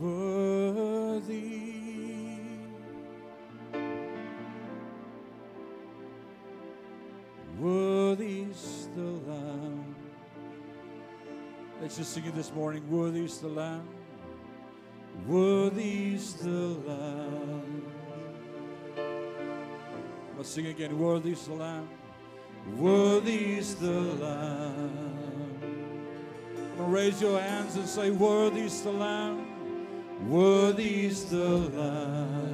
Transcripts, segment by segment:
worthy. Worthy's the Lamb. Let's just sing it this morning. Worthy's the Lamb. Worthy's the Lamb. Let's sing again. Worthy's the Lamb. Worthy's the Lamb. I'm gonna raise your hands and say, Worthy's the Lamb. Worthy is the Lamb.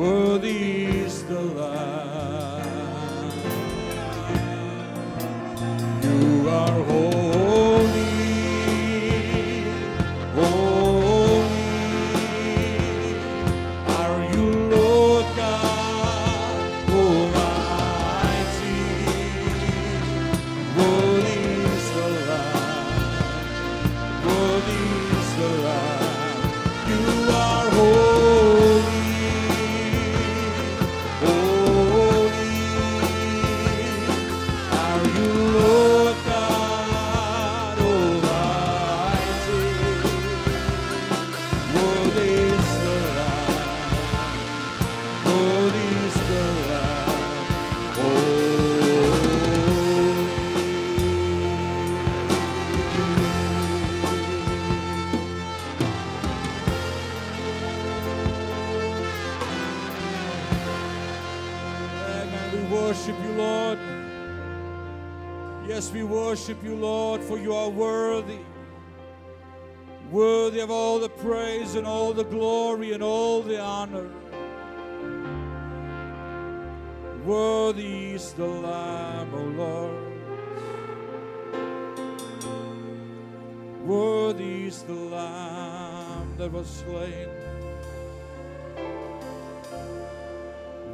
Worthy is the Lamb.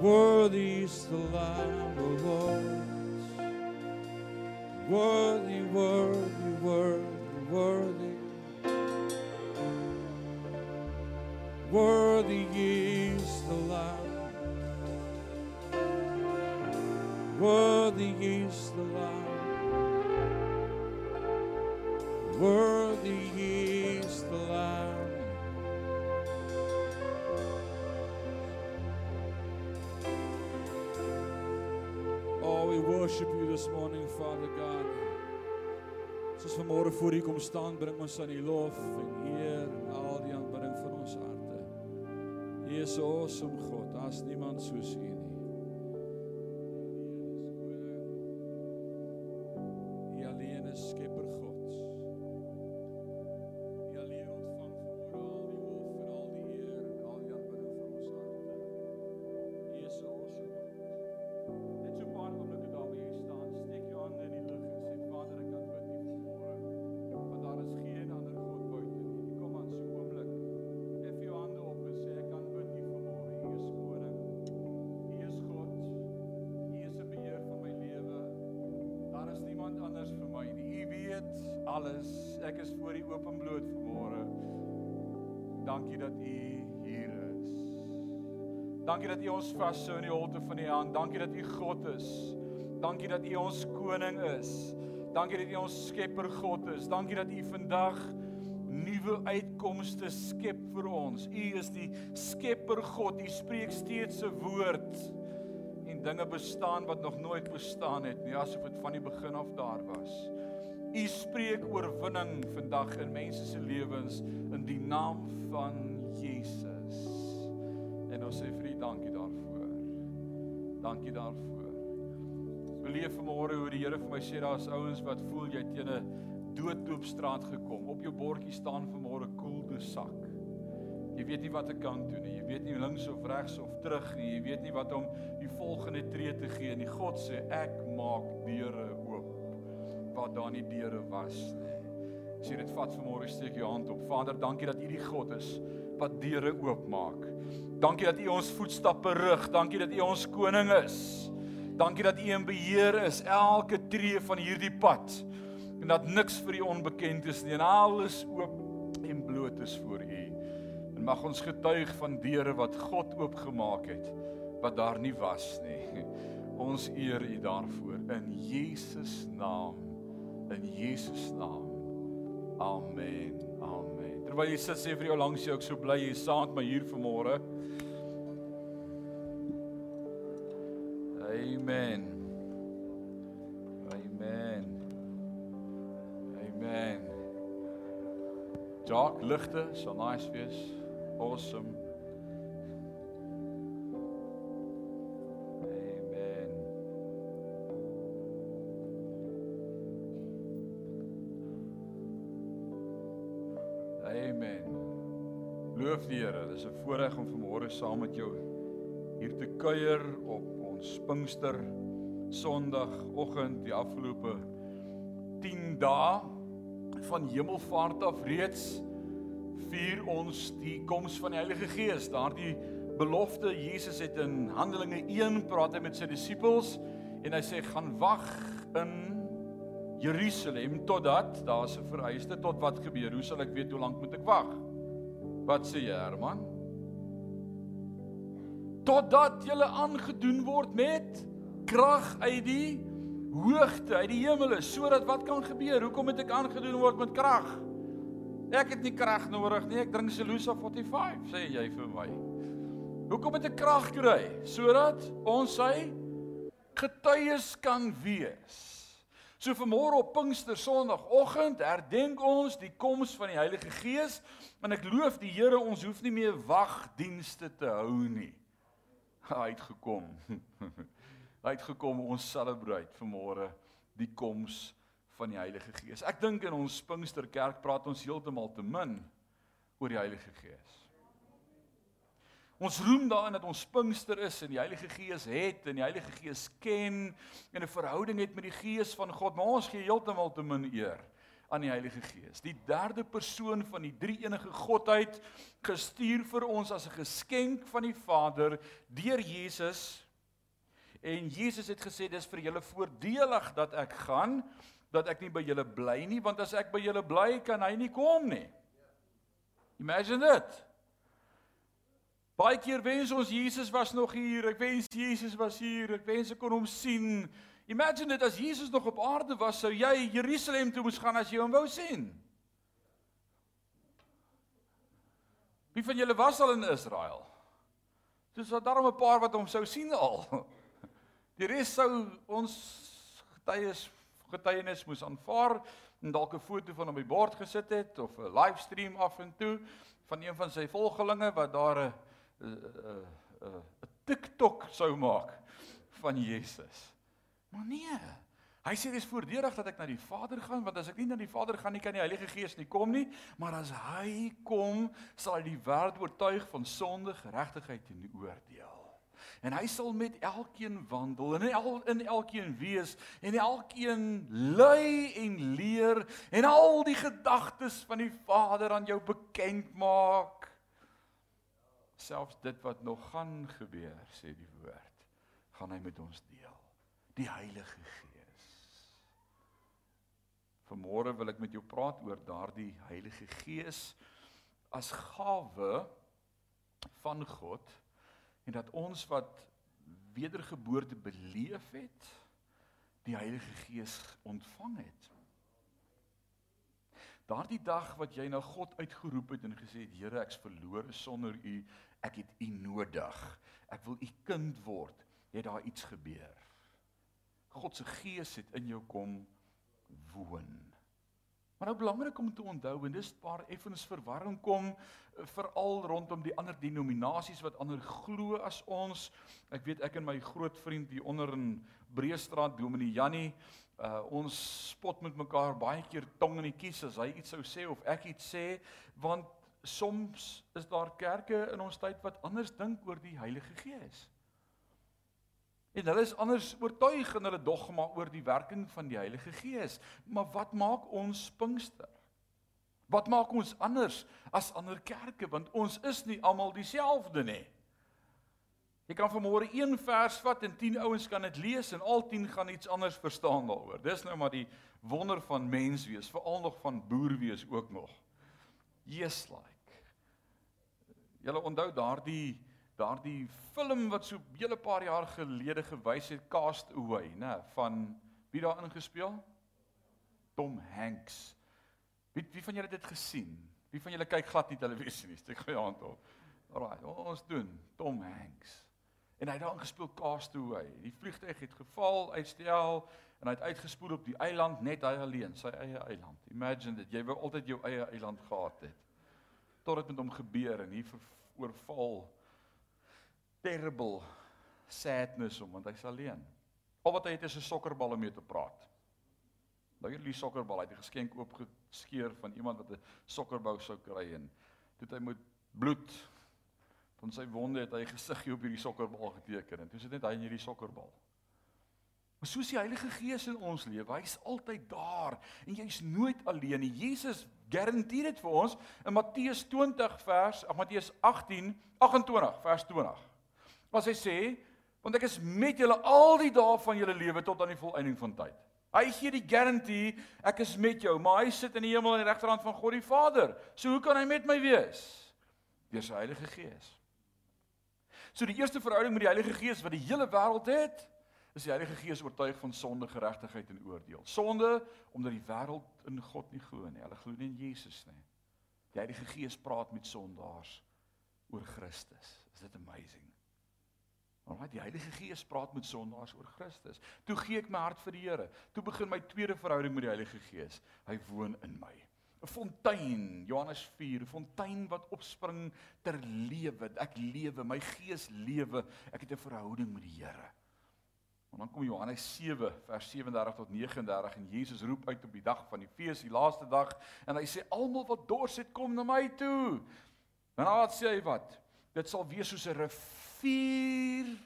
Worthy is the Lamb, of Lord. Worthy, worthy, worthy, worthy. Worthy is the Lamb. Worthy is the Lamb. Worthy this morning, Father God. Soos vanmôre voor U kom staan, bring ons aan U lof en eer en al die aanbidding van ons harte. U is 'n awesome God. Daar's niemand soos U nie. Ons vashou in die holte van U hand. Dankie dat U God is. Dankie dat U ons koning is. Dankie dat U ons skepper God is. Dankie dat U vandag nuwe uitkomste skep vir ons. U is die skepper God. U spreek steeds 'n woord en dinge bestaan wat nog nooit bestaan het nie, asof dit van die begin af daar was. U spreek oorwinning vandag in mense se lewens in die naam van Jesus. En ons sê vir U dankie daarvoor. Dankie daarvoor. Beleef vanmôre hoe die Here vir my sê daar's ouens wat voel jy teen 'n doodloopstraat gekom. Op jou bordjie staan vanmôre koel cool sak. Jy weet nie wat ek kan doen nie. Jy weet nie links of regs of terug nie. Jy weet nie wat om die volgende tree te gee nie. God sê ek maak deure oop waar daar nie deure was nie. As jy dit vat vanmôre steek jou hand op. Vader, dankie dat U die God is wat deure oopmaak. Dankie dat U ons voetstappe rig. Dankie dat U ons koning is. Dankie dat U in beheer is elke tree van hierdie pad. En dat niks vir U onbekend is nie en alles oop en bloot is voor U. En mag ons getuig van deure wat God oopgemaak het wat daar nie was nie. Ons eer U daarvoor in Jesus naam. In Jesus naam. Amen. Amen. Terwyl jy sit sê vir jou langs jou ek so bly jy saam met my hier vanmôre. Amen. Amen. Amen. Jock ligte, so nice wees. Awesome. Die Here. Dis 'n voorreg om vanmôre saam met jou hier te kuier op ons Pinkster Sondagoggend die afgelope 10 dae van Hemelvaart af reeds vier ons die koms van die Heilige Gees. Daardie belofte Jesus het in Handelinge 1 praat hy met sy disippels en hy sê gaan wag in Jerusalem totdat daar's 'n vereiste tot wat gebeur. Hoe sal ek weet hoe lank moet ek wag? Wat sê jy, Herman? Totdat jy aangedoen word met krag uit die hoogte, uit die hemele, sodat wat kan gebeur? Hoekom moet ek aangedoen word met krag? Ek het nie krag nodig nie. Ek drink Celusa 45, sê jy vir my. Hoekom moet ek krag kry? Sodat ons sy getuies kan wees. So vanmôre op Pinkster Sondagoggend herdenk ons die koms van die Heilige Gees en ek loof die Here ons hoef nie meer wagdienste te hou nie. Hy het gekom. Hy het gekom ons celebrate vanmôre die koms van die Heilige Gees. Ek dink in ons Pinkster Kerk praat ons heeltemal te min oor die Heilige Gees. Ons roem daarin dat ons Pinkster is en die Heilige Gees het en die Heilige Gees ken en 'n verhouding het met die Gees van God, maar ons gee heeltemal te min eer aan die Heilige Gees. Die derde persoon van die drie-enige Godheid gestuur vir ons as 'n geskenk van die Vader deur Jesus. En Jesus het gesê dis vir julle voordelig dat ek gaan, dat ek nie by julle bly nie, want as ek by julle bly, kan hy nie kom nie. Imagine dit. Baie keer wens ons Jesus was nog hier. Ek wens Jesus was hier. Ek wens ek kon hom sien. Imagine dit as Jesus nog op aarde was, sou jy Jerusalem toe moes gaan as jy hom wou sien. Wie van julle was al in Israel? Dis daar daarom 'n paar wat hom sou sien al. Die res sou ons getuies getuienis moes aanvaar en dalk 'n foto van hom op die bord gesit het of 'n livestream af en toe van een van sy volgelinge wat daar 'n 'n 'n 'n TikTok sou maak van Jesus. Maar nee. Hy sê dis voordelig dat ek na die Vader gaan want as ek nie na die Vader gaan nie kan die Heilige Gees nie kom nie, maar as hy kom, sal hy die wêreld oortuig van sonde, geregtigheid en oordeel en hy sal met elkeen wandel en el, in elkeen wees en elkeen lei en leer en al die gedagtes van die Vader aan jou bekend maak selfs dit wat nog gaan gebeur sê die woord gaan hy met ons deel die Heilige Gees Vanmôre wil ek met jou praat oor daardie Heilige Gees as gawe van God en dat ons wat wedergeboorte beleef het, die Heilige Gees ontvang het. Daardie dag wat jy na God uitgeroep het en gesê het Here, ek's verlore sonder U, ek het U nodig. Ek wil U kind word. Het daar iets gebeur? God se Gees het in jou kom woon. Maar nou belangrik om te onthou en dis waar effens verwarring kom eh, veral rondom die ander denominasies wat ander glo as ons. Ek weet ek en my groot vriend hier onder in Breestraat Dominee Jannie, uh, ons spot met mekaar baie keer tong in die kies as hy iets sou sê of ek iets sê, want soms is daar kerke in ons tyd wat anders dink oor die Heilige Gees. En hulle is anders oortuig in hulle dogma oor die werking van die Heilige Gees. Maar wat maak ons Pinkster? Wat maak ons anders as ander kerke want ons is nie almal dieselfde nie. Jy kan vanmôre een vers vat en 10 ouens kan dit lees en al 10 gaan iets anders verstaan daaroor. Dis nou maar die wonder van mens wees, veral nog van boer wees ook nog. Jesus like. Julle onthou daardie daardie film wat so 'n hele paar jaar gelede gewys het Cast Away, né, van wie daar ingespeel? Tom Hanks. Wie wie van julle het dit gesien? Wie van julle kyk glad nie televisie nie? Steek jou hand op. Alraai, ons doen Tom Hanks. En hy het daar ingespeel Cast Away. Die vliegtuig het geval, uitstel en hy het uitgespoel op die eiland net hy alleen, sy eie eiland. Imagine dit, jy wou altyd jou eie eiland gehad het. Tot dit met hom gebeur en hier oorval terrible sadness om want hy's alleen. Al wat hy het is 'n sokkerbal om mee te praat. Nou hierdie sokkerbal het hy geskenk oopgeskeur van iemand wat 'n sokkerbou sou kry en toe hy moet bloed van sy wonde het hy gesiggie op hierdie sokkerbal geteken en toe sit net hy in hierdie sokkerbal. Maar soos die Heilige Gees in ons lewe, hy's altyd daar en jy's nooit alleen nie. Jesus garandeer dit vir ons in Matteus 20 vers, ag Matteus 18 28 vers 20. Maar hy sê, want ek is met julle al die dae van julle lewe tot aan die volëinding van tyd. Hy gee die garantie, ek is met jou, maar hy sit in die hemel aan die regterhand van God die Vader. So hoe kan hy met my wees? Deur sy Heilige Gees. So die eerste verhouding met die Heilige Gees wat die hele wêreld het, is die Heilige Gees oortuig van sonde, geregtigheid en oordeel. Sonde omdat die wêreld in God nie glo nie. Hulle glo nie in Jesus nie. Die Heilige Gees praat met sondaars oor Christus. Is dit amazing? Maar die Heilige Gees praat met sondaars oor Christus. Toe gee ek my hart vir die Here. Toe begin my tweede verhouding met die Heilige Gees. Hy woon in my. 'n Fontein, Johannes 4, 'n fontein wat opspring ter lewe. Ek lewe, my gees lewe. Ek het 'n verhouding met die Here. En dan kom Johannes 7 vers 37 tot 39 en Jesus roep uit op die dag van die fees, die laaste dag, en hy sê almal wat dors het, kom na my toe. En dan sê hy wat? Dit sal wees soos 'n rivier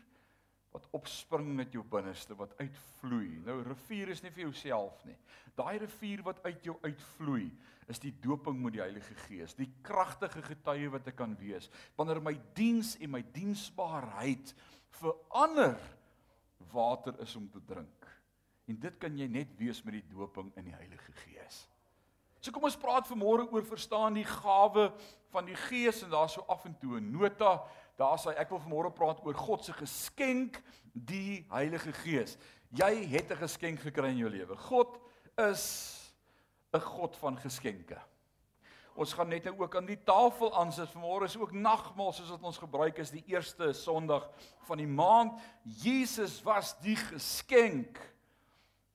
wat opspring uit jou binneste wat uitvloei. Nou rivier is nie vir jouself nie. Daai rivier wat uit jou uitvloei is die doping met die Heilige Gees, die kragtige getuie wat ek kan wees wanneer my diens en my diensbaarheid verander water is om te drink. En dit kan jy net wees met die doping in die Heilige Gees. So kom ons praat vanmôre oor verstaan die gawe van die Gees en daarso af en toe 'n nota Daar sê ek wil vanmôre praat oor God se geskenk, die Heilige Gees. Jy het 'n geskenk gekry in jou lewe. God is 'n God van geskenke. Ons gaan net ook aan die tafel aansit. Vanmôre is ook nagmaal soos wat ons gebruik is die eerste Sondag van die maand. Jesus was die geskenk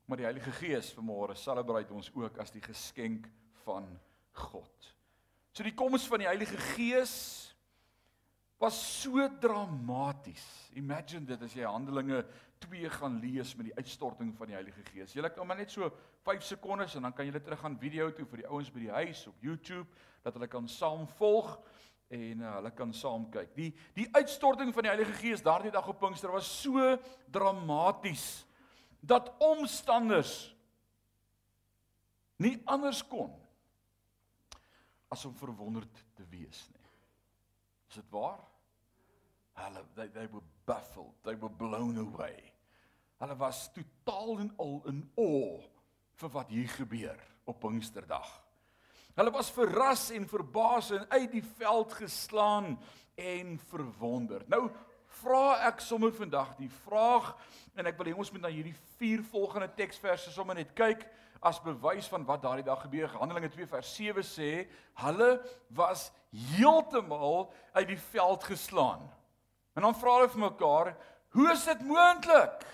Maar die Heilige Gees vanmôre celebrate ons ook as die geskenk van God. So die koms van die Heilige Gees was so dramaties. Imagine dit as jy Handelinge 2 gaan lees met die uitstorting van die Heilige Gees. Jy kan maar net so 5 sekondes en dan kan jy terug gaan video toe vir die ouens by die huis op YouTube dat hulle kan saam volg en uh, hulle kan saam kyk. Die die uitstorting van die Heilige Gees daardie dag op Pinkster was so dramaties dat omstanders nie anders kon as om verwonderd te wees nie. Is dit waar? Hulle they, they were baffled, they were blown away. Hulle was totaal en al in awe vir wat hier gebeur op Pinksterdag. Hulle was verras en verbaas en uit die veld geslaan en verwonderd. Nou vra ek sommer vandag die vraag en ek wil hê ons moet na hierdie vier volgende teksverse sommer net kyk as bewys van wat daardie dag gebeur. Handelinge 2 vers 7 sê hulle was heeltemal uit die veld geslaan. En dan vra hulle vir mekaar, "Hoe is dit moontlik?"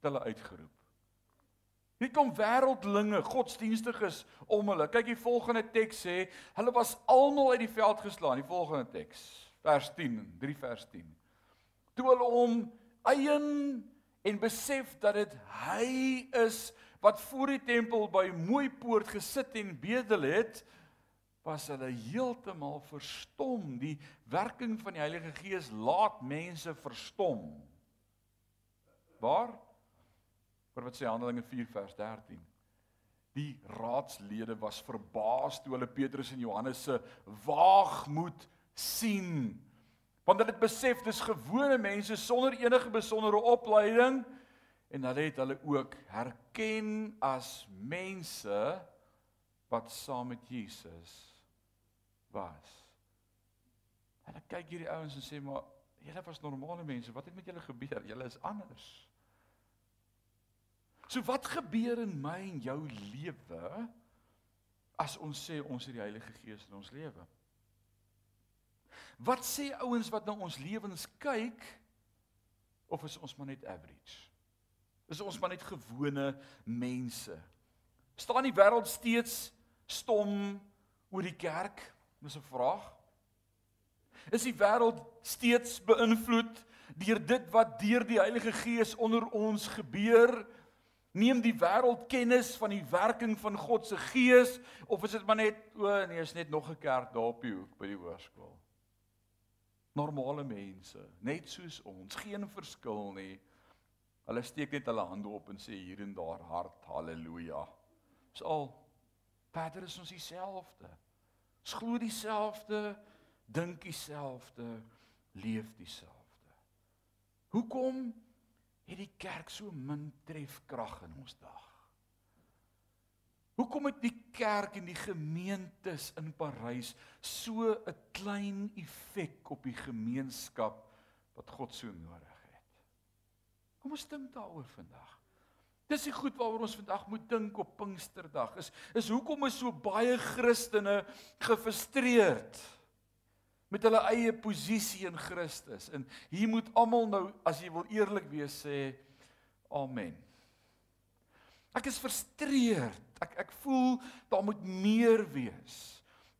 het hulle uitgeroep. Hier kom wêreldlinge, godsdienstiges om hulle. Kyk die volgende teks sê, hulle was almal uit die veld geslaan. Die volgende teks, vers 10, 3 vers 10. Toe hulle om eien en besef dat dit hy is wat voor die tempel by mooi poort gesit en bedel het, was hulle heeltemal verstom. Die werking van die Heilige Gees laat mense verstom. Waar? Maar wat sê Handelinge 4 vers 13? Die raadslede was verbaas toe hulle Petrus en Johannes se waagmoed sien. Want hulle het besef dis gewone mense sonder enige besondere opleiding en hulle het hulle ook herken as mense wat saam met Jesus was. Hulle kyk hierdie ouens en sê maar julle was normale mense, wat het met julle gebeur? Julle is anders. So wat gebeur in my en jou lewe as ons sê ons het die Heilige Gees in ons lewe? Wat sê ouens wat na ons lewens kyk of is ons maar net average? Is ons maar net gewone mense? Staan die wêreld steeds stom oor die kerk? Dis 'n vraag. Is die wêreld steeds beïnvloed deur dit wat deur die Heilige Gees onder ons gebeur? Neem die wêreld kennis van die werking van God se Gees of is dit maar net o nee, is net nog 'n kerk daar op die hoek by die hoërskool. Normale mense, net soos ons, geen verskil nie. Hulle steek net hulle hande op en sê hier en daar hart haleluja. Dis al. Verder is ons dieselfde. Ons glo dieselfde, dink dieselfde, leef dieselfde. Hoekom het die kerk so min trefkrag in ons dag? Hoekom het die kerk en die gemeentes in Parys so 'n klein effek op die gemeenskap wat God so nodig het? Kom ons dink daaroor vandag. Dis die goed waaroor ons vandag moet dink op Pinksterdag. Is is hoekom is so baie Christene gefrustreerd? met hulle eie posisie in Christus. En hier moet almal nou as jy wil eerlik wees sê amen. Ek is frustreerd. Ek ek voel daar moet meer wees.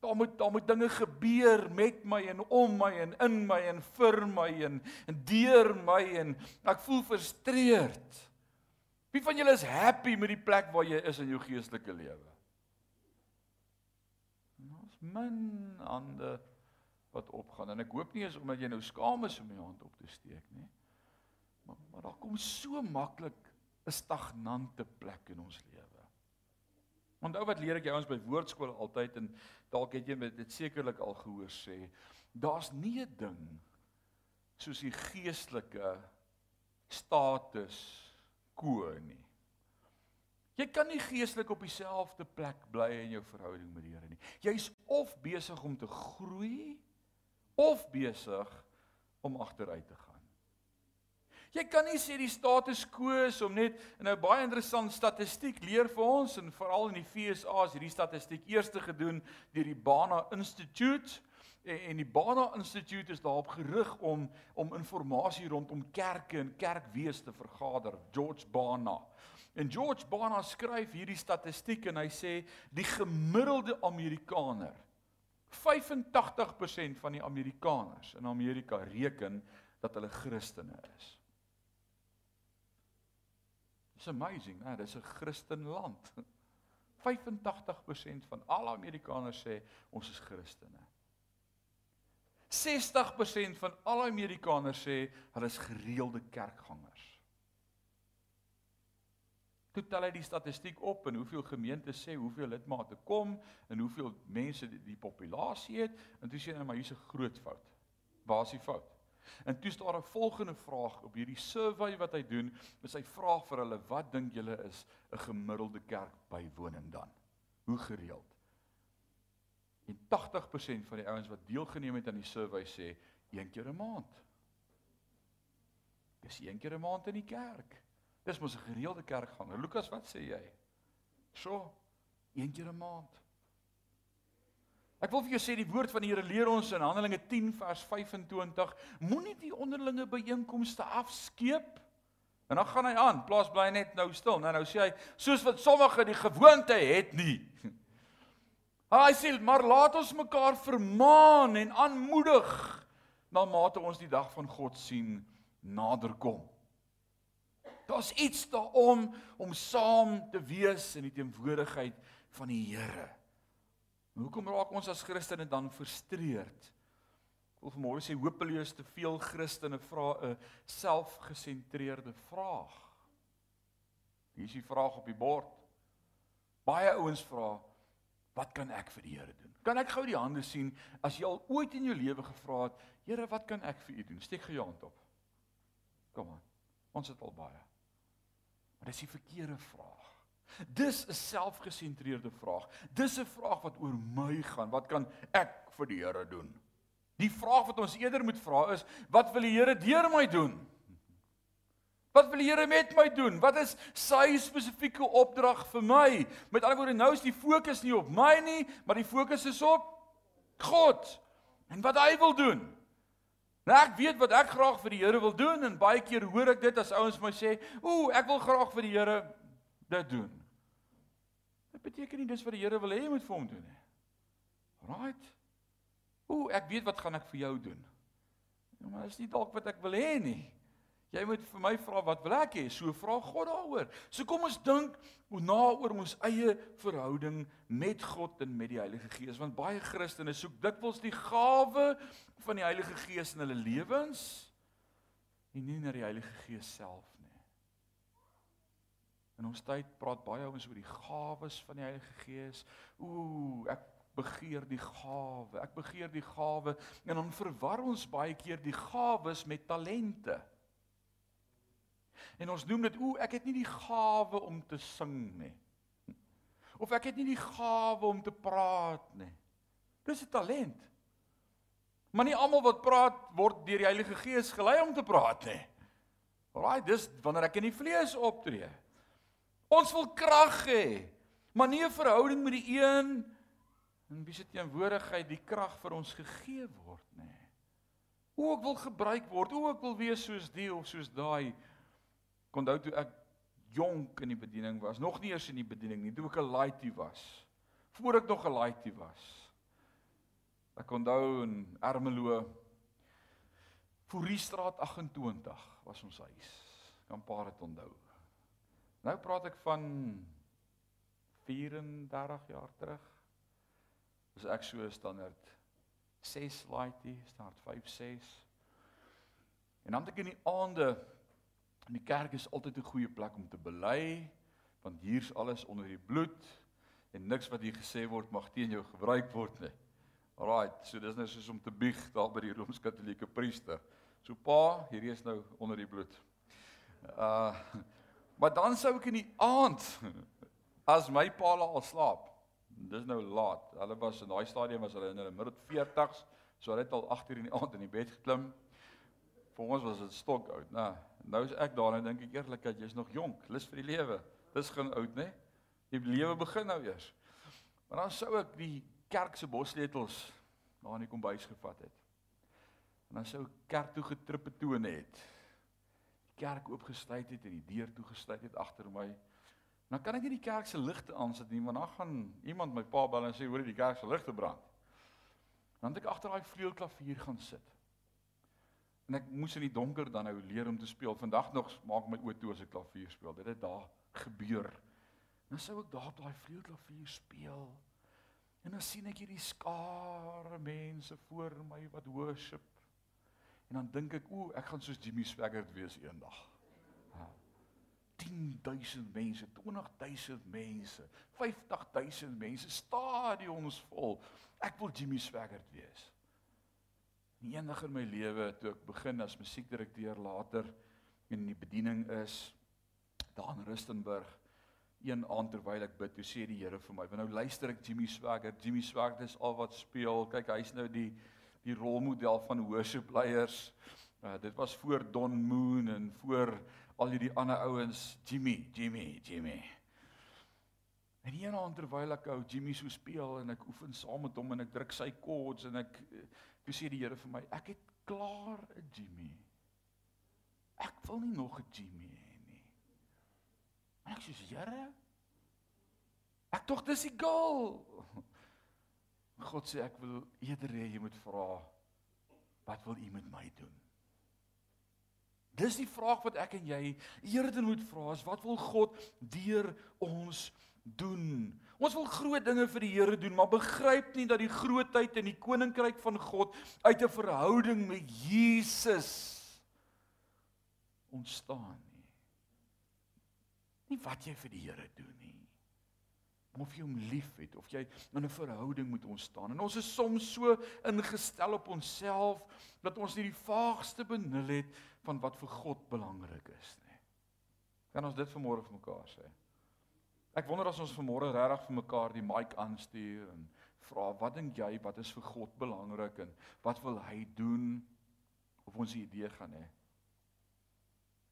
Daar moet daar moet dinge gebeur met my en om my en in my en vir my en en deur my en ek voel frustreerd. Wie van julle is happy met die plek waar jy is in jou geestelike lewe? Ons min ander wat opgaan en ek hoop nie is omdat jy nou skaam is om jou hand op te steek nie. Maar maar daar kom so maklik 'n stagnante plek in ons lewe. Onthou wat leer ek jou ons by woordskool altyd en dalk het jy dit sekerlik al gehoor sê, daar's nie 'n ding soos die geestelike status quo nie. Jy kan nie geestelik op dieselfde plek bly in jou verhouding met die Here nie. Jy's of besig om te groei of besig om agteruit te gaan. Jy kan nie sê die status quo is om net en nou baie interessant statistiek leer vir ons en veral in die FSA is hierdie statistiek eers gedoen deur die Bana Institute en die Bana Institute is daarop gerig om om inligting rondom kerke en kerkwees te vergader George Bana En George Barna skryf hierdie statistiek en hy sê die gemiddelde Amerikaner 85% van die Amerikaners in Amerika reken dat hulle Christene is. It's amazing, né? Dis 'n Christenland. 85% van al Amerikaners sê ons is Christene. 60% van al Amerikaners sê hulle is gereelde kerkgangers. Toe tel hy die statistiek op en hoeveel gemeentes sê hoeveel lidmate kom en hoeveel mense die, die populasie het en toe sê hy maar hier's 'n groot fout. Waar is die fout? En toe staan daar 'n volgende vraag op hierdie survey wat hy doen, is hy vra vir hulle, wat dink julle is 'n gemiddelde kerk bywoning dan? Hoe gereeld? En 80% van die ouens wat deelgeneem het aan die survey sê een keer 'n maand. Dis een keer 'n maand in die kerk. Dis mos 'n gereelde kerkganger. Lukas, wat sê jy? So, een keer 'n maand. Ek wil vir jou sê die woord van die Here leer ons in Handelinge 10 vers 25, moenie die onderlinge byeenkomste afskeep. En dan gaan hy aan, plaas bly net nou stil. Nou nou sê hy, soos wat sommige die gewoonte het nie. Hy sê, maar laat ons mekaar vermaan en aanmoedig na mate ons die dag van God sien naderkom. Daar's iets daarom om saam te wees in die teenwoordigheid van die Here. Hoekom raak ons as Christene dan frustreerd? Ek wil vanmôre sê hopeloos te veel Christene vra 'n selfgesentreerde vraag. Hier is die vraag op die bord. Baie ouens vra, wat kan ek vir die Here doen? Kan ek gou die hande sien as jy al ooit in jou lewe gevra het, Here, wat kan ek vir U doen? Steek gou jou hand op. Kom aan. Ons het al baie. Maar dis die verkeerde vraag. Dis 'n selfgesentreerde vraag. Dis 'n vraag wat oor my gaan. Wat kan ek vir die Here doen? Die vraag wat ons eerder moet vra is, wat wil die Here deur my doen? Wat wil die Here met my doen? Wat is sy spesifieke opdrag vir my? Met ander woorde, nou is die fokus nie op my nie, maar die fokus is op God en wat hy wil doen. Nou ek weet wat ek graag vir die Here wil doen en baie keer hoor ek dit as ouens my sê, "Ooh, ek wil graag vir die Here dit doen." Dit beteken nie dis wat die Here wil hê jy moet vir hom doen nie. Right? Ooh, ek weet wat gaan ek vir jou doen. Ja, maar dis nie dalk wat ek wil hê nie. Jy moet vir my vra wat wil ek hê? So vra God daaroor. So kom ons dink na oor ons eie verhouding met God en met die Heilige Gees want baie Christene soek dikwels die gawe van die Heilige Gees in hulle lewens en nie na die Heilige Gees self nie. In ons tyd praat baie ouens oor die gawes van die Heilige Gees. Ooh, ek begeer die gawe. Ek begeer die gawe en dan verwar ons baie keer die gawes met talente. En ons noem dit o, ek het nie die gawe om te sing nie. Of ek het nie die gawe om te praat nie. Dis 'n talent. Maar nie almal wat praat word deur die Heilige Gees gelei om te praat nie. Alraai, dis wanneer ek in die vlees optree. Ons wil krag hê, maar nie 'n verhouding met die een in wie se teenwoordigheid die krag vir ons gegee word nê. Hoe ek wil gebruik word, hoe ek wil wees soos die of soos daai. Ek onthou toe ek jonk in die bediening was, nog nie eers in die bediening nie, toe ek 'n laity was. Voor ek nog 'n laity was. Ek onthou in Ermelo Fouriestraat 28 was ons huis. Kan paar dit onthou. Nou praat ek van 34 jaar terug. As ek so standaard 6 laaitie, standaard 5 6. En dan het ek in die aande in die kerk is altyd 'n goeie plek om te bely want hier's alles onder die bloed en niks wat hier gesê word mag teen jou gebruik word nie. Alraait, so dis nou soos om te bieg daar by die Rooms-Katolieke priester. So pa, hierdie is nou onder die bloed. Uh maar dan sou ek in die aand as my pa al slaap Dis nou laat. Hulle was in daai stadium was hulle in hulle middel 40s, so hulle het al 8 uur in die aand in die bed geklim. Vir ons was dit stok oud, né? Nou is ek daar en dink ek eerlikheid, jy's nog jonk, lus vir die lewe. Dis geen oud, né? Die lewe begin nou eers. Maar dan sou ek die kerk se bossleutels na in die kombuis gevat het. En dan sou kerk toe getrippe toe net. Die kerk oopgesluit het en die deur toegesluit het agter my. Dan kan ek nie die kerk se ligte aansit nie want dan gaan iemand my pa bel en sê hoor die kerk se ligte brand. Dan het ek agter daai vleuelklavier gaan sit. En ek moes in die donker dan nou leer om te speel. Vandag nog maak my oë toe as ek klavier speel. Dit het daar gebeur. Dan sou ek daar op daai vleuelklavier speel. En dan sien ek hierdie skare mense voor my wat worship. En dan dink ek, o, ek gaan soos Jimmy Swaggart wees eendag. 10000 mense, 20000 mense, 50000 mense, stadions vol. Ek wil Jimmy Swaggart wees. Nie eendag in my lewe toe ek begin as musiekdirekteur later in die bediening is daar in Rustenburg een aand terwyl ek bid, toe sê die Here vir my, "Want nou luister ek Jimmy Swaggart. Jimmy Swaggart is al wat speel. Kyk, hy's nou die die rolmodel van worship leiers. Uh, dit was voor Don Moon en voor al hierdie ander ouens, Jimmy, Jimmy, Jimmy. En een aand terwyl ek ou Jimmy so speel en ek oefen saam met hom en ek druk sy chords en ek toe sê die Here vir my, ek het klaar 'n Jimmy. Ek wil nie nog 'n Jimmy hê nie. En ek sê, Here, ek tog dis die goal. God sê ek wil eerder hê jy moet vra wat wil u met my doen? Dis die vraag wat ek en jy eerder moet vra, is wat wil God deur ons doen? Ons wil groot dinge vir die Here doen, maar begryp nie dat die grootheid in die koninkryk van God uit 'n verhouding met Jesus ontstaan nie. Nie wat jy vir die Here doen nie. Of jy hom liefhet of jy in 'n verhouding met ons staan. En ons is soms so ingestel op onsself dat ons nie die vaagste benul het van wat vir God belangrik is nie. Kan ons dit vanmôre vir mekaar sê? Ek wonder as ons vanmôre regtig vir mekaar die mic aanstuur en vra wat dink jy wat is vir God belangrik en wat wil hy doen of ons 'n idee gaan hê?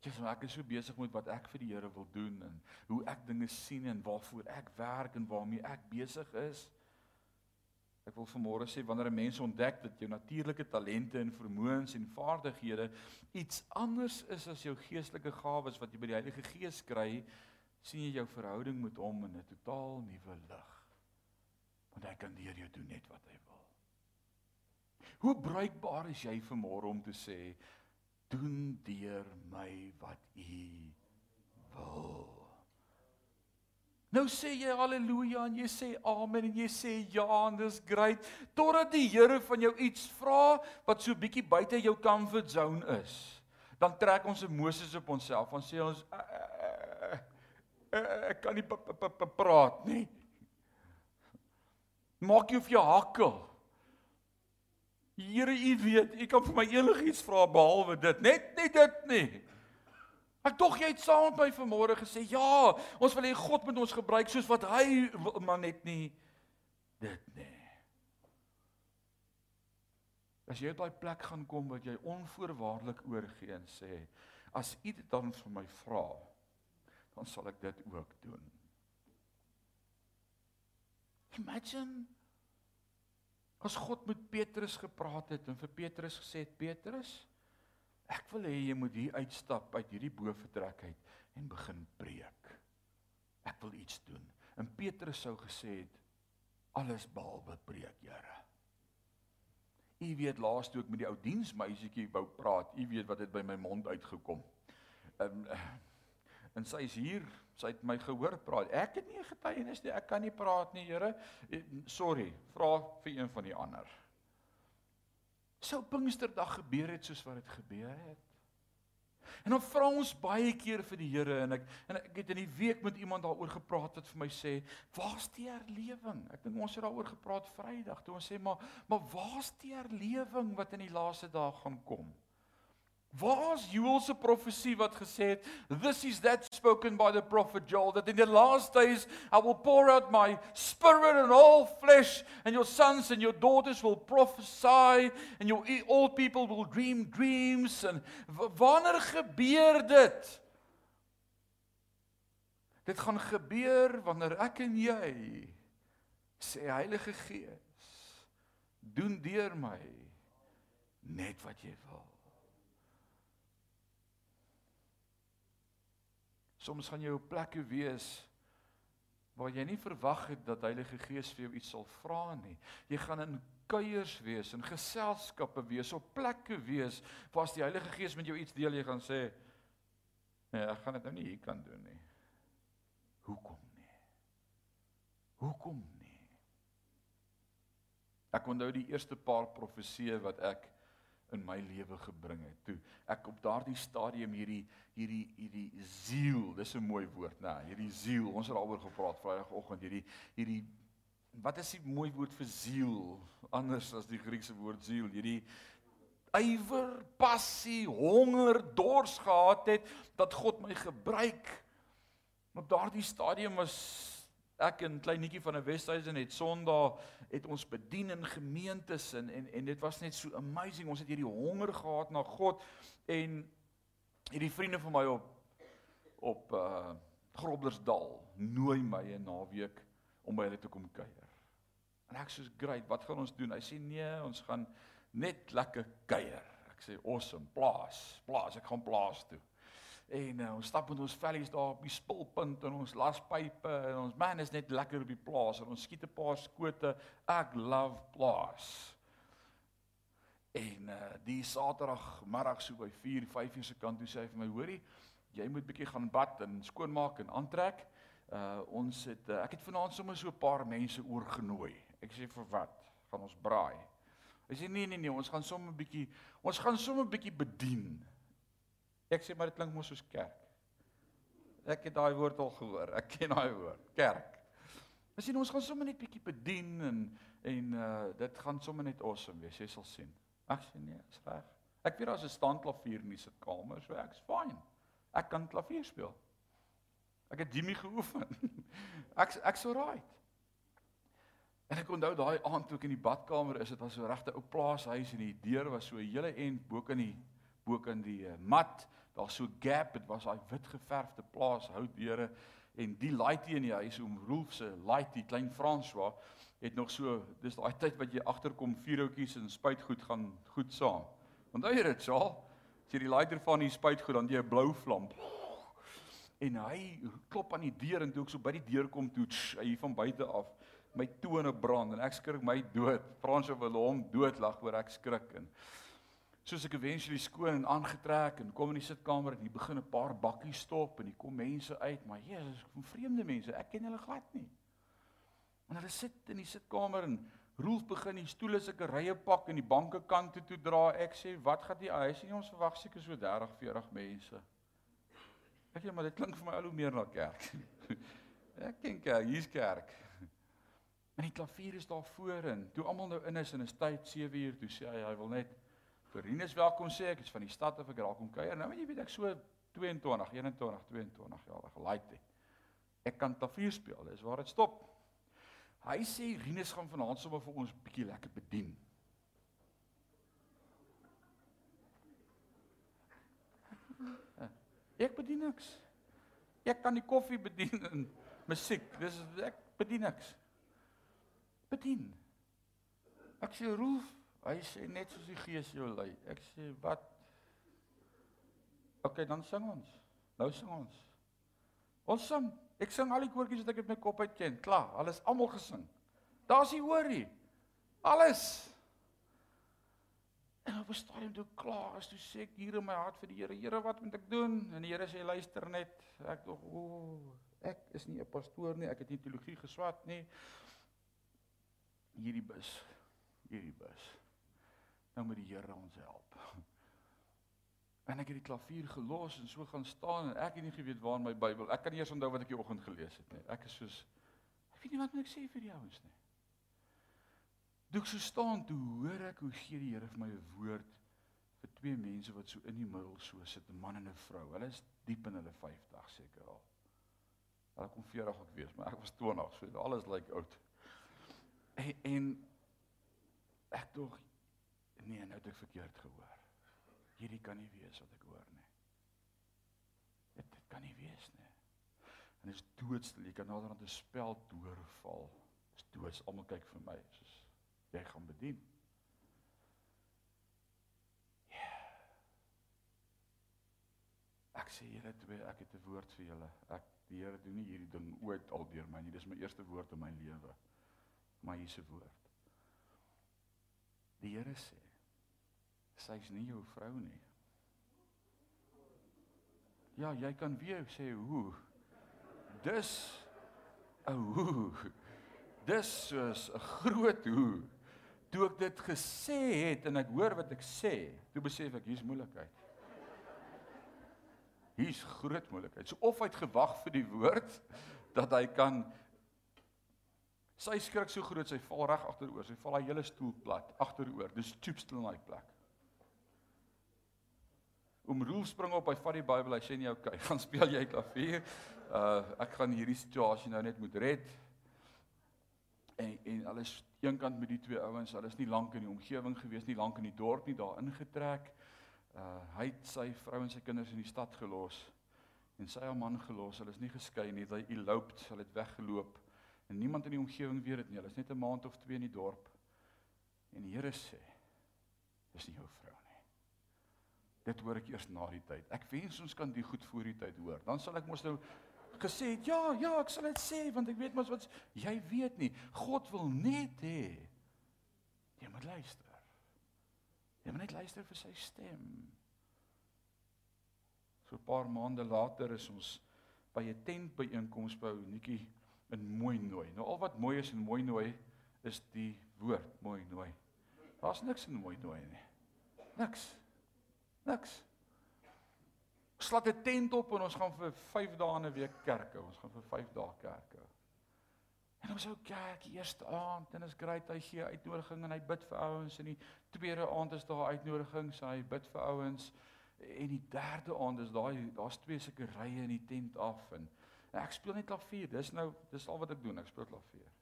Jesus, ek is so besig met wat ek vir die Here wil doen en hoe ek dinge sien en waarvoor ek werk en waarmee ek besig is. Ek wil vanmôre sê wanneer 'n mens ontdek dat jou natuurlike talente en vermoëns en vaardighede iets anders is as jou geestelike gawes wat jy by die Heilige Gees kry, sien jy jou verhouding met hom in 'n totaal nuwe lig. Want hy kan deur jou doen net wat hy wil. Hoe bruikbaar is jy vanmôre om te sê doen deur my wat u wil? Nou sê jy haleluja en jy sê amen en jy sê ja en dis great totdat die Here van jou iets vra wat so bietjie buite jou comfort zone is. Dan trek ons 'n Moses op onsself en sê ons uh, uh, ek kan nie praat nie. Maak jy of jy hakkel. Here, u weet, u kan vir my enigiets vra behalwe dit. Net net dit nie. Ek tog jy het saam met my vanmôre gesê, ja, ons wil hê God moet ons gebruik soos wat hy maar net nie dit nie. As jy op daai plek gaan kom wat jy onvoorwaardelik oorgee en sê, as u dit dan vir my vra, dan sal ek dit ook doen. Imagine as God met Petrus gepraat het en vir Petrus gesê het, Petrus, Ek wil hê jy moet hier uitstap uit hierdie boefretrek uit en begin preek. Ek wil iets doen. En Petrus sou gesê het alles behalwe preek, Here. U weet laas toe ek met die ou diensmeisietjie wou praat, u weet wat het by my mond uitgekom. Ehm en sy is hier, sy het my gehoor praat. Ek het nie 'n getuienis nie, ek kan nie praat nie, Here. Sorry, vra vir een van die ander sou Pinksterdag gebeur het soos wat dit gebeur het. En dan vra ons baie keer vir die Here en ek en ek het in die week met iemand daaroor gepraat wat vir my sê, "Waar's die herlewing?" Ek dink ons het daaroor gepraat Vrydag toe ons sê, "Maar maar waar's die herlewing wat in die laaste dae gaan kom?" Waar's Joel se profesie wat gesê het, "This is that spoken by the prophet Joel that in the last days I will pour out my spirit on all flesh and your sons and your daughters will prophesy and your old people will dream dreams." En wanneer gebeur dit? Dit gaan gebeur wanneer ek en jy sê Heilige Gees, doen deur my net wat jy wil. Soms gaan jy op plekke wees waar jy nie verwag het dat Heilige Gees vir jou iets sal vra nie. Jy gaan in kuiers wees, in geselskappe wees, op plekke wees waar as die Heilige Gees met jou iets deel, jy gaan sê nee, ek gaan dit nou nie hier kan doen nie. Hoekom nie? Hoekom nie? Ek onthou die eerste paar profeseë wat ek in my lewe gebring het. Toe ek op daardie stadium hierdie hierdie hierdie siel, dis 'n mooi woord, nê, hierdie siel. Ons het daaroor gepraat Vrydagoggend, hierdie hierdie wat is die mooi woord vir siel anders as die Griekse woord siel? Hierdie ywer, passie, honger, dors gehad het dat God my gebruik. Op daardie stadium was ek 'n klein netjie van 'n Westhuizen het Sondag het ons bedien in gemeentes en en en dit was net so amazing. Ons het hierdie honger gehad na God en hierdie vriende van my op op uh Groblersdal nooi my 'n naweek om by hulle te kom kuier. En ek sê, "Great, wat gaan ons doen?" Hy sê, "Nee, ons gaan net lekker kuier." Ek sê, "Awesome, plaas, plaas, ek gaan plaas toe." En uh, ons stap met ons vellies daar op die spulpunt en ons laspype en ons man is net lekker op die plaas en ons skiet 'n paar skote. Ek love plaas. En uh, die Saterdag middag so by 4, 5 uur se kant toe sê hy vir my, "Hoorie, jy moet bietjie gaan bad en skoonmaak en aantrek." Uh ons het uh, ek het vanaand sommer so 'n paar mense oorgenooi. Ek sê vir wat? Gaan ons braai? Hy sê nee nee nee, ons gaan sommer 'n bietjie ons gaan sommer 'n bietjie bedien. Ek sê maar dit klink mos soos kerk. Ek het daai woord al gehoor. Ek ken daai woord, kerk. Ons sien ons gaan sommer net bietjie bedien en en uh dit gaan sommer net awesome wees. Jy sal sien. Ek sê nee, is reg. Ek weet daar's 'n standklavier in die sitkamer, so ek's fine. Ek kan klavier speel. Ek het Jimmy geoefen. Ek ek's alright. En ek onthou daai aand toe ek in die badkamer is, dit was so regte ou plaashuis en die deur was so 'n hele end bo kan die bo kan die uh, mat daar's so gap, dit was daai wit geverfde plaas houtdeure en die laaitie in die huis om Rolf se laaitie klein François het nog so dis daai tyd wat jy agterkom vierhoutjies en spuitgoed gaan goed saam. Onthou jy dit, Saal? As jy die laaitie van die spuitgoed dan jy 'n blou vlam. En hy klop aan die deur en toe ek so by die deur kom toe hy van buite af my tone brand en ek skrik my dood. François wil hom doodlag oor ek skrik en soos ek eventually skoon en aangetrek en kom in die sitkamer en hier begin 'n paar bakkies stop en hier kom mense uit, maar Jesus, kom vreemde mense, ek ken hulle glad nie. En hulle sit in die sitkamer en Rolf begin die stoele sulke rye pak en die banke kante toe dra. Ek sê, "Wat gaan die huis nie ons verwag seker so 30, 40 mense." Ek sê, "Maar dit klink vir my al hoe meer na kerk." ek dink ja, hier's kerk. En die klavier is daar voor en toe almal nou in is en is tyd 7 uur toe sê hy hy wil net Rinus welkom sê ek is van die stad of ek raak kom kuier. Nou weet jy weet ek so 22, 21, 22 jaar gelaaid het. Ek kan klavier speel. Dis waar dit stop. Hy sê Rinus gaan vanaand sommer vir ons bietjie lekker bedien. Ek bedien niks. Ek kan die koffie bedien en musiek. Dis ek bedien niks. Bedien. Ek sê Rolf, Hy sê net soos die Gees jou lei. Ek sê wat? OK, dan sing ons. Nou sing ons. Ons sing. Ek sing al die koortjies wat ek uit my kop uit ken. Klaar, alles almal gesing. Daar's die hoorie. Alles. En op 'n stadium toe klaar is, toe sê ek hier in my hart vir die Here, Here, wat moet ek doen? En die Here sê luister net. Ek dog, o, oh, ek is nie 'n pastoor nie, ek het nie teologie geswat nie. Hierdie bus. Hierdie bus nou moet die Here ons help. En ek het die klavier gelos en so gaan staan en ek het nie geweet waar my Bybel. Ek kan nie eens onthou wat ek die oggend gelees het nie. Ek is soos ek weet nie wat moet ek sê vir die ouens nie. Toe ek so staan, toe hoor ek hoe gee die Here vir my 'n woord vir twee mense wat so in die middel so sit, 'n man en 'n vrou. Hulle is diep in hulle 50 seker al. Hulle kom 40 ook wees, maar ek was 20, so alles lyk like oud. En, en ek dink nee, nou het ek verkeerd gehoor. Hierdie kan nie wees wat ek hoor nie. Dit dit kan nie wees nie. En is doodstil. Jy kan nader aan 'n spel deurval. Dis doods. Almal kyk vir my soos jy gaan bedien. Ja. Ek sê Here, twee, ek het 'n woord vir julle. Ek die Here doen nie hierdie ding ooit al deur my nie. Dis my eerste woord in my lewe. Maar hier is 'n woord. Die Here sê sy's nie jou vrou nie. Ja, jy kan weer sê hoe. Dis 'n hoe. Dis soos 'n groot hoe. Toe ek dit gesê het en ek hoor wat ek sê, toe besef ek hier's moeilikheid. Hier's groot moeilikheid. So of hy het gewag vir die woord dat hy kan sy skrik so groot, sy val reg agteroor, sy val haar hele stoel plat agteroor. Dis stoepstil in daai plek. Om Roel spring op, hy vat die Bybel, hy sê nie okay, gaan speel jy klavier. Uh ek gaan hierdie situasie nou net moet red. En en hulle is eenkant met die twee ouens, hulle is nie lank in die omgewing gewees nie, lank in die dorp nie, daar ingetrek. Uh hy het sy vrou en sy kinders in die stad gelos en sy haar man gelos. Hulle is nie geskei nie, hy eloped, hulle het weggeloop. En niemand in die omgewing weet dit nie. Hulle is net 'n maand of twee in die dorp. En die Here sê: "Dis nie jou vrou nie." Dit hoor ek eers na die tyd. Ek wens ons kan die goed voor die tyd hoor. Dan sal ek mos nou gesê het, ja, ja, ek sal dit sê want ek weet mos wat jy weet nie. God wil net hê jy moet luister. Jy moet net luister vir sy stem. So 'n paar maande later is ons by 'n tent byeenkoms by Ouetjie in Mooi Nooi. Nou al wat mooi is in Mooi Nooi is die woord Mooi Nooi. Daar's niks in Mooi Nooi nie. Niks. Niks slat 'n tent op en ons gaan vir 5 dae in 'n week kerk hou. Ons gaan vir 5 dae kerk hou. En ons ou kerk die eerste aand en is great hy gee uitnodiging en hy bid vir ouens en die tweede aand is daar uitnodigings hy bid vir ouens en die derde aand is daai daar's twee sulke rye in die tent af en, en ek speel net klavier. Dis nou dis al wat ek doen. Ek speel klavier.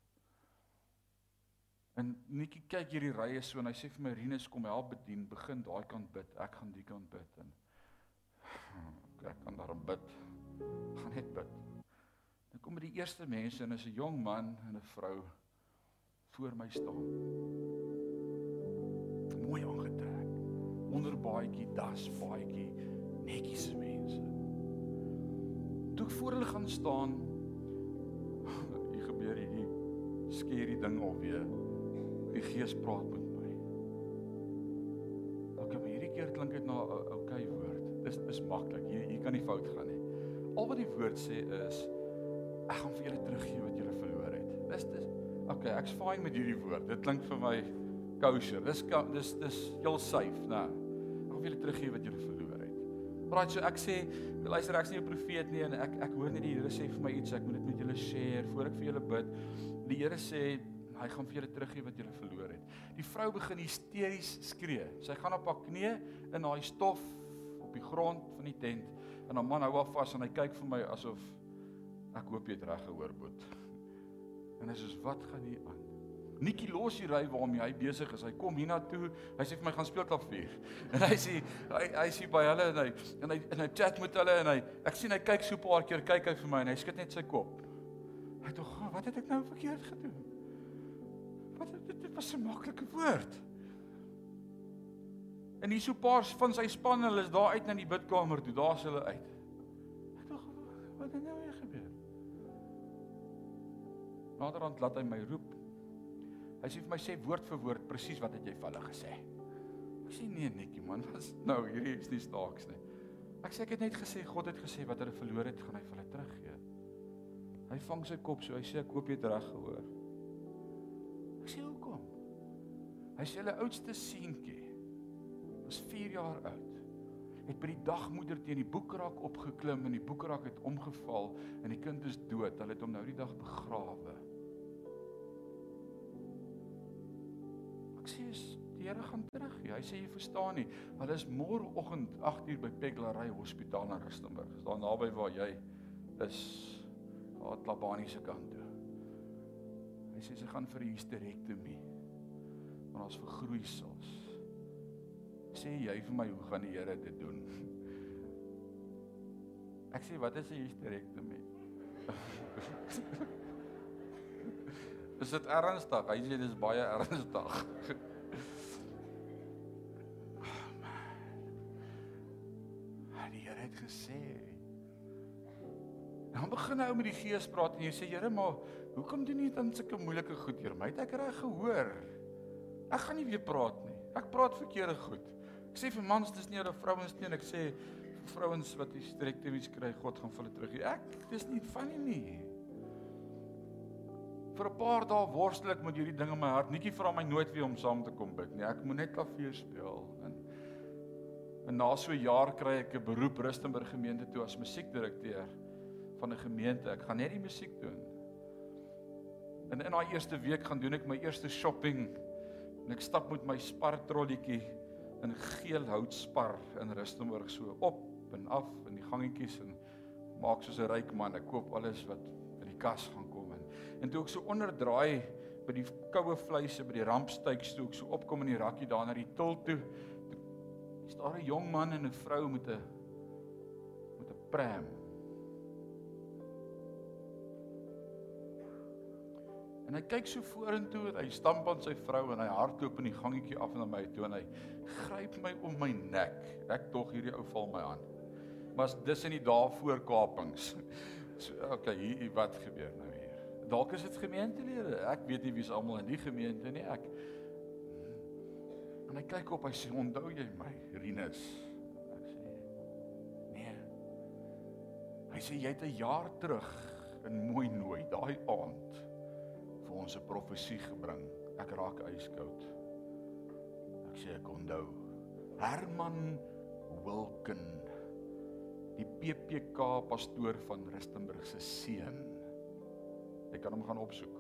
En Nikki kyk hierdie rye so en hy sê vir my Rinus kom help bedien, begin daai kant bid. Ek gaan die kant bid en ek kan daarom bid. Gaan net bid. Dan kom die eerste mense en is 'n jong man en 'n vrou voor my staan. Mooi aangetrek. Onder baadjie, das baadjie, netjies mense. Toe ek voor hulle gaan staan, hier gebeur hierdie skerry ding alweer. Die Gees praat met my. Ek kom hierdie keer klink dit na 'n okay woord. Dis dis maklik. Hier hier kan nie fout gaan nie. Al wat die woord sê is ek gaan vir julle teruggee wat julle verloor het. Dis dis okay, ek's fine met hierdie woord. Dit klink vir my kosher. Dis dis dis heel safe, né? Ek gaan vir julle teruggee wat julle verloor het. Right, so ek sê, luister, ek's nie 'n profeet nie en ek ek hoor net die Here sê vir my iets, ek moet dit met julle share voor ek vir julle bid. Die Here sê hy gaan vir julle teruggee wat julle verloor het. Die vrou begin hysteries skree. Sy gaan op haar knie in daai stof die grond van die tent en 'n man hou haar vas en hy kyk vir my asof ek hoop jy het reg gehoor boet. En hy sê wat gaan hier aan? Nikki los die ry waarmee hy besig is. Hy kom hiernatoe. Hy sê vir my gaan speel klavier. En hy sê hy hy sê by hulle en hy en hy en hy chat met hulle en hy ek sien hy kyk so 'n paar keer kyk hy vir my en hy skud net sy kop. Hy dink, "Wat het ek nou verkeerd gedoen?" Wat dit, dit was 'n maklike woord. En hier so 'n paar van sy span hulle is daar uit na die bidkamer toe. Daar's hulle uit. Ek dink wat het nou weer gebeur? Naderhand laat hy my roep. Hy sê vir my sê woord vir woord presies wat het jy vir hulle gesê? Ek sê nee netjie man, was nou hierdie is nie staaks nie. Ek sê ek het net gesê God het gesê wat hulle verloor het, gaan hy vir hulle teruggee. Hy vang sy kop so, hy sê ek hoop jy het reg gehoor. Ek sê hoekom? Hy sê hulle oudste seentjie was 4 jaar oud. Het by die dagmoeder teen die boekrak opgeklim en die boekrak het omgeval en die kind is dood. Hulle het hom nou die dag begrawe. Ek sê die Here gaan terug. Hy sê jy verstaan nie. Hulle is môreoggend 8uur by Peglaray Hospitaal in Rustenburg. Dis daar naby waar jy is. Daar Tlabani se kant toe. Hy sê sy gaan vir 'n hysterektomie. Want ons vergroeisels sê jy vir my hoe gaan die Here dit doen? Ek sê wat is 'n hysterektomie? is dit ernstig? Hy sê dis baie ernstig. die Here het gesê. Dan begin hy met die Gees praat en jy sê Here, maar hoekom doen jy dan sulke moeilike goed hier? My het ek reg gehoor. Ek gaan nie weer praat nie. Ek praat verkeerde goed. Ek sê vir mans dis nie oor vrouens nie en ek sê vrouens wat hysterektomies kry, God gaan vir hulle teruggee. Ek dis nie van nie nie. Vir 'n paar dae worstel ek met hierdie ding in my hart. Netjie vra my nooit weer om saam te kom bid nie. Ek moet net klavier speel. En, en na so 'n jaar kry ek 'n beroep Rustenburg gemeente toe as musiekdirekteur van 'n gemeente. Ek gaan net die musiek doen. En in daai eerste week gaan doen ek my eerste shopping en ek stap met my spar trollietjie in geel houtspar in Rustenburg so op en af in die gangetjies en maak soos 'n ryk man. Ek koop alles wat in die kas gaan En toe ek so onderdraai by die koue vleise by die rampstuiks toe ek so opkom in die rakkie daar na die til toe, toe is daar 'n jong man en 'n vrou met 'n met 'n pram. En hy kyk so vorentoe en hy stamp aan sy vrou en hy hardloop in die gangetjie af na my toe en hy gryp my om my nek. Ek tog hierdie ou val my aan. Maar dis in die dae voor Kapings. So okay, hier wat gebeur nou? Dalk is dit gemeentelede. Ek weet nie wie's almal in die gemeente nie. Ek En hy kyk op, hy sê, "Onthou jy my, Rinus?" Ek sê, "Nee." Hy sê, "Jy het 'n jaar terug in mooi nooi daai ons 'n profesie gebring. Ek raak yskoud." Ek sê, "Ek onthou. Herman Wilken, die PPK pastoor van Rustenburg se seun." Jy kan hom gaan opsoek.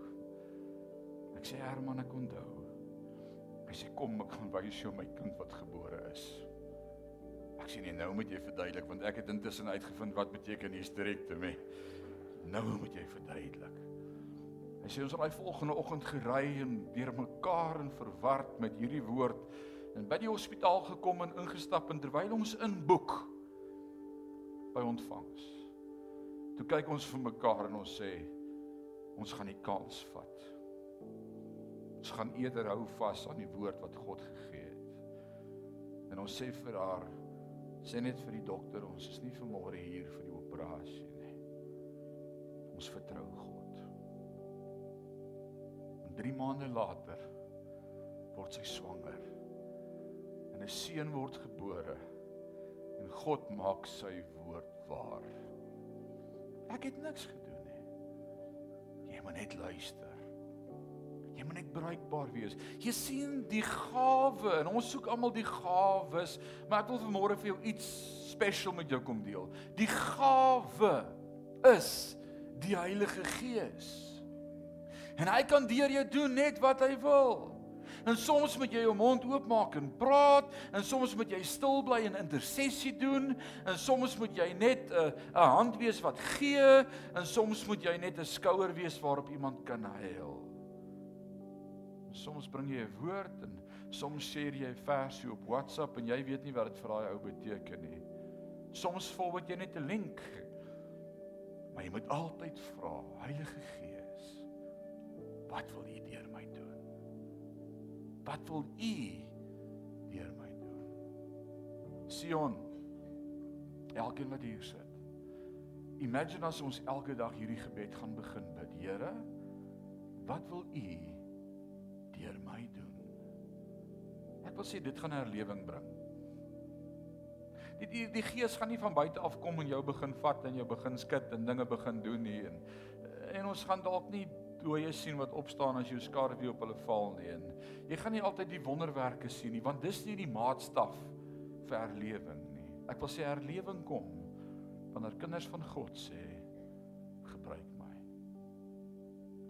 Ek sê Herman, ek onthou. Hy sê kom, ek gaan wys jou my kind wat gebore is. Ek sê nee, nou moet jy verduidelik want ek het intussen uitgevind wat beteken hysterektomie. Nou moet jy verduidelik. Hy sê ons daai volgende oggend gery en deurmekaar en verward met hierdie woord en by die hospitaal gekom en ingestap en terwyl ons inboek by ontvangs. Toe kyk ons vir mekaar en ons sê Ons gaan die kans vat. Ons gaan eerder hou vas aan die woord wat God gegee het. En ons sê vir haar sê net vir die dokter ons is nie vanmôre hier vir die operasie nie. Ons vertrou God. En 3 maande later word sy swanger. En 'n seun word gebore. En God maak sy woord waar. Ek het niks gedoen moet net luister. Jy moet net bruikbaar wees. Jy sien die gawe en ons soek almal die gawes, maar ek wil vanmôre vir jou iets special met jou kom deel. Die gawe is die Heilige Gees. En hy kan deur jou doen net wat hy wil. En soms moet jy jou mond oopmaak en praat, en soms moet jy stil bly en intersessie doen, en soms moet jy net 'n uh, 'n hand wees wat gee, en soms moet jy net 'n skouer wees waarop iemand kan huil. Soms bring jy 'n woord en soms sê jy 'n versie op WhatsApp en jy weet nie wat dit vir daai ou beteken nie. Soms forward jy net 'n link. Maar jy moet altyd vra, Heilige Gees, wat wil U deur my doen? Wat wil U deur my doen? Sion. Elkeen wat hier sit. Imagine as ons elke dag hierdie gebed gaan begin bid. Here, wat wil U deur my doen? Ek wil sê dit gaan 'n herlewing bring. Die die die gees gaan nie van buite af kom en jou begin vat en jou begin skud en dinge begin doen nie en en ons gaan dalk nie dooie sien wat opstaan as jou skaduwee op hulle val nie. En jy gaan nie altyd die wonderwerke sien nie, want dis nie die maatstaf vir herlewing nie. Ek wil sê herlewing kom wanneer kinders van God sê gebruik my.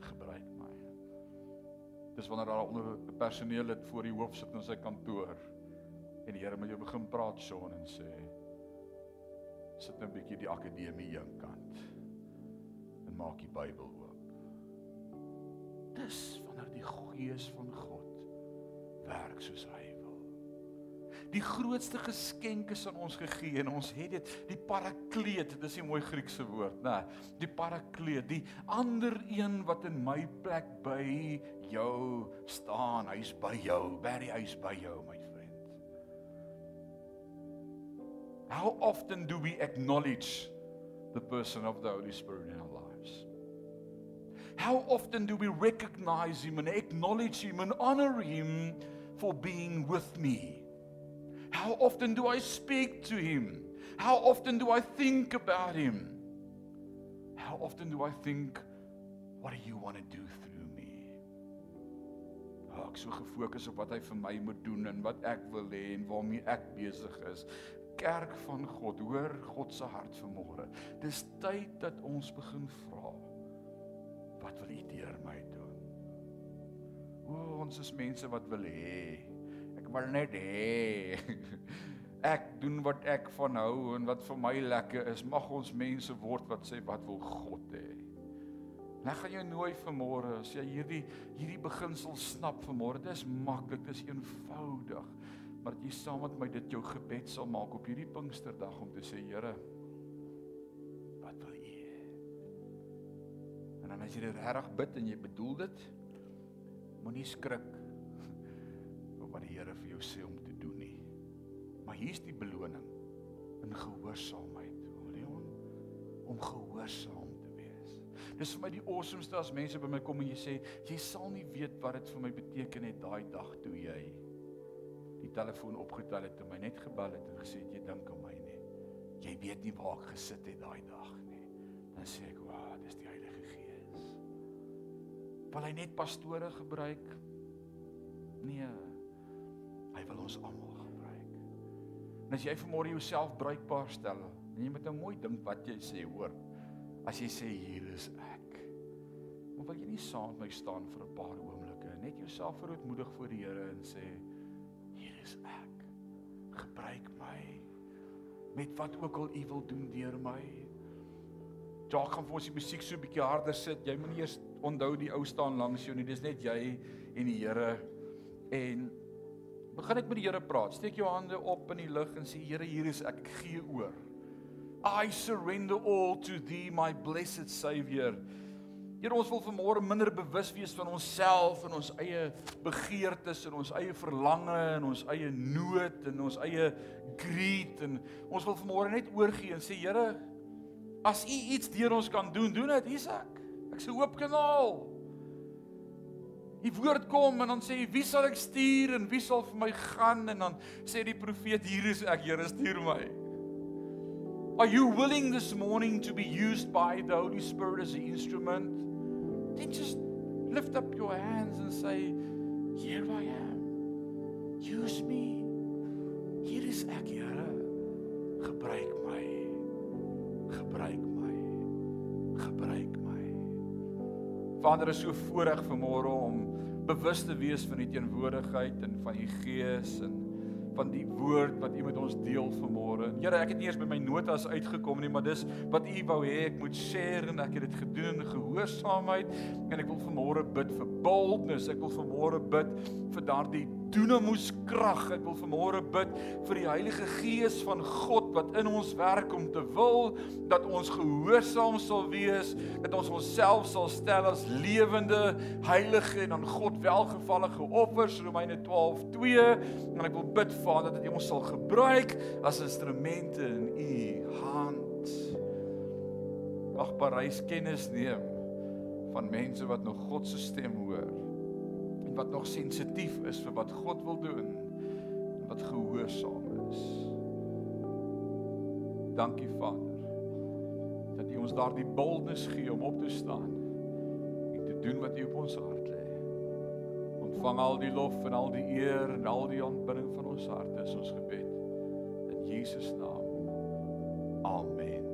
Gebruik my. Dis wanneer daar onder personeel het voor die hoof sit in sy kantoor en die Here met jou begin praat son en sê sit nou 'n bietjie die akademie een kant en maak die Bybel oop dis wanneer die gees van God werk soos hy wil. Die grootste geskenk is aan ons gegee en ons het dit, die parakleet, dis 'n mooi Griekse woord, né? Die parakleet, die ander een wat in my plek by jou staan, hy's by jou, Barry, hy's by jou, my vriend. How often do we acknowledge the person of the Holy Spirit in our lives? How often do we recognize him and acknowledge him and honor him for being with me? How often do I speak to him? How often do I think about him? How often do I think what do you want to do through me? Oh, ek so gefokus op wat hy vir my moet doen en wat ek wil hê en waarmee ek besig is. Kerk van God, hoor God se hart vanmôre. Dis tyd dat ons begin vra. Wat wil U deur my doen? O, ons is mense wat wil hê. Ek wil net hê. Ek doen wat ek van hou en wat vir my lekker is. Mag ons mense word wat sê wat wil God hê. Ek gaan jou nooi vanmôre as jy hierdie hierdie beginsel snap vanmôre. Dis maklik, dis eenvoudig. Maar jy saam met my dit jou gebed sal maak op hierdie Pinksterdag om te sê Here, En as jy dit reg bid en jy bedoel dit, moenie skrik op wat die Here vir jou sê om te doen nie. Maar hier's die beloning in gehoorsaamheid, Leon, om gehoorsaam te wees. Dis vir my die awesomeste as mense by my kom en jy sê jy sal nie weet wat dit vir my beteken het daai dag toe jy die telefoon opgetel het en my net gebel het en gesê het jy dink aan my nie. Jy weet nie waar ek gesit het daai dag nie. Dan sê ek, "Wow, dis die Heilige Gees." Wil hy net pastore gebruik? Nee. Hy wil ons almal gebruik. En as jy vanmôre jouself bruikbaar stel, en jy moet nou mooi dink wat jy sê, hoor. As jy sê hier is ek. Maar wil jy nie saam met my staan vir 'n paar oomblikke, net jouself verootmoedig voor die Here en sê hier is ek. Gebruik my met wat ook al U wil doen deur my. Jacques gaan vir ons die musiek so 'n bietjie harder sit. Jy moenie eers onthou die ou staan langs jou nie. Dis net jy en die Here. En begin ek met die Here praat. Steek jou hande op in die lug en sê Here, hier is ek. Ek gee oor. I surrender all to thee, my blessed Savior. Here, ons wil vanmôre minder bewus wees van onsself en ons eie begeertes en ons eie verlange en ons eie nood en ons eie greed en ons wil vanmôre net oorgee en sê Here, as U iets deur ons kan doen, doen dit, hier's ek. Ek's 'n oop kanaal. Die woord kom en dan sê hy, "Wie sal ek stuur en wie sal vir my gaan?" En dan sê die profeet, "Hier is ek, Here, stuur my." Are you willing this morning to be used by the Holy Spirit as an instrument? Then just lift up your hands and say, "Here I am. Use me. Hier is ek, Here. Gebruik my. Gebruik my. Vader, is so voorreg vanmôre om bewus te wees van u teenwoordigheid en van u gees en van die woord wat u met ons deel vanmôre. Here, ek het nie eers by my notas uitgekom nie, maar dis wat u wou hê ek moet share en ek het dit gedoen in gehoorsaamheid en ek wil vanmôre bid vir boldness. Ek wil vanmôre bid vir daardie dunamus krag. Ek wil vanmôre bid vir die Heilige Gees van God wat in ons werk om te wil dat ons gehoorsaam sal wees, dat ons onsself sal stel as lewende, heilige en aan God welgevallige offers, Romeine 12:2. En ek wil bid Vader dat U ons sal gebruik as instrumente in U hand. Mag Parys kennis neem van mense wat nog God se stem hoor wat nog sensitief is vir wat God wil doen en wat gehoorsaam is. Dankie Vader dat U ons daardie boldness gee om op te staan en te doen wat U op ons hart lê. Ontvang al die lof en al die eer en al die aanbidding van ons harte is ons gebed in Jesus naam. Amen.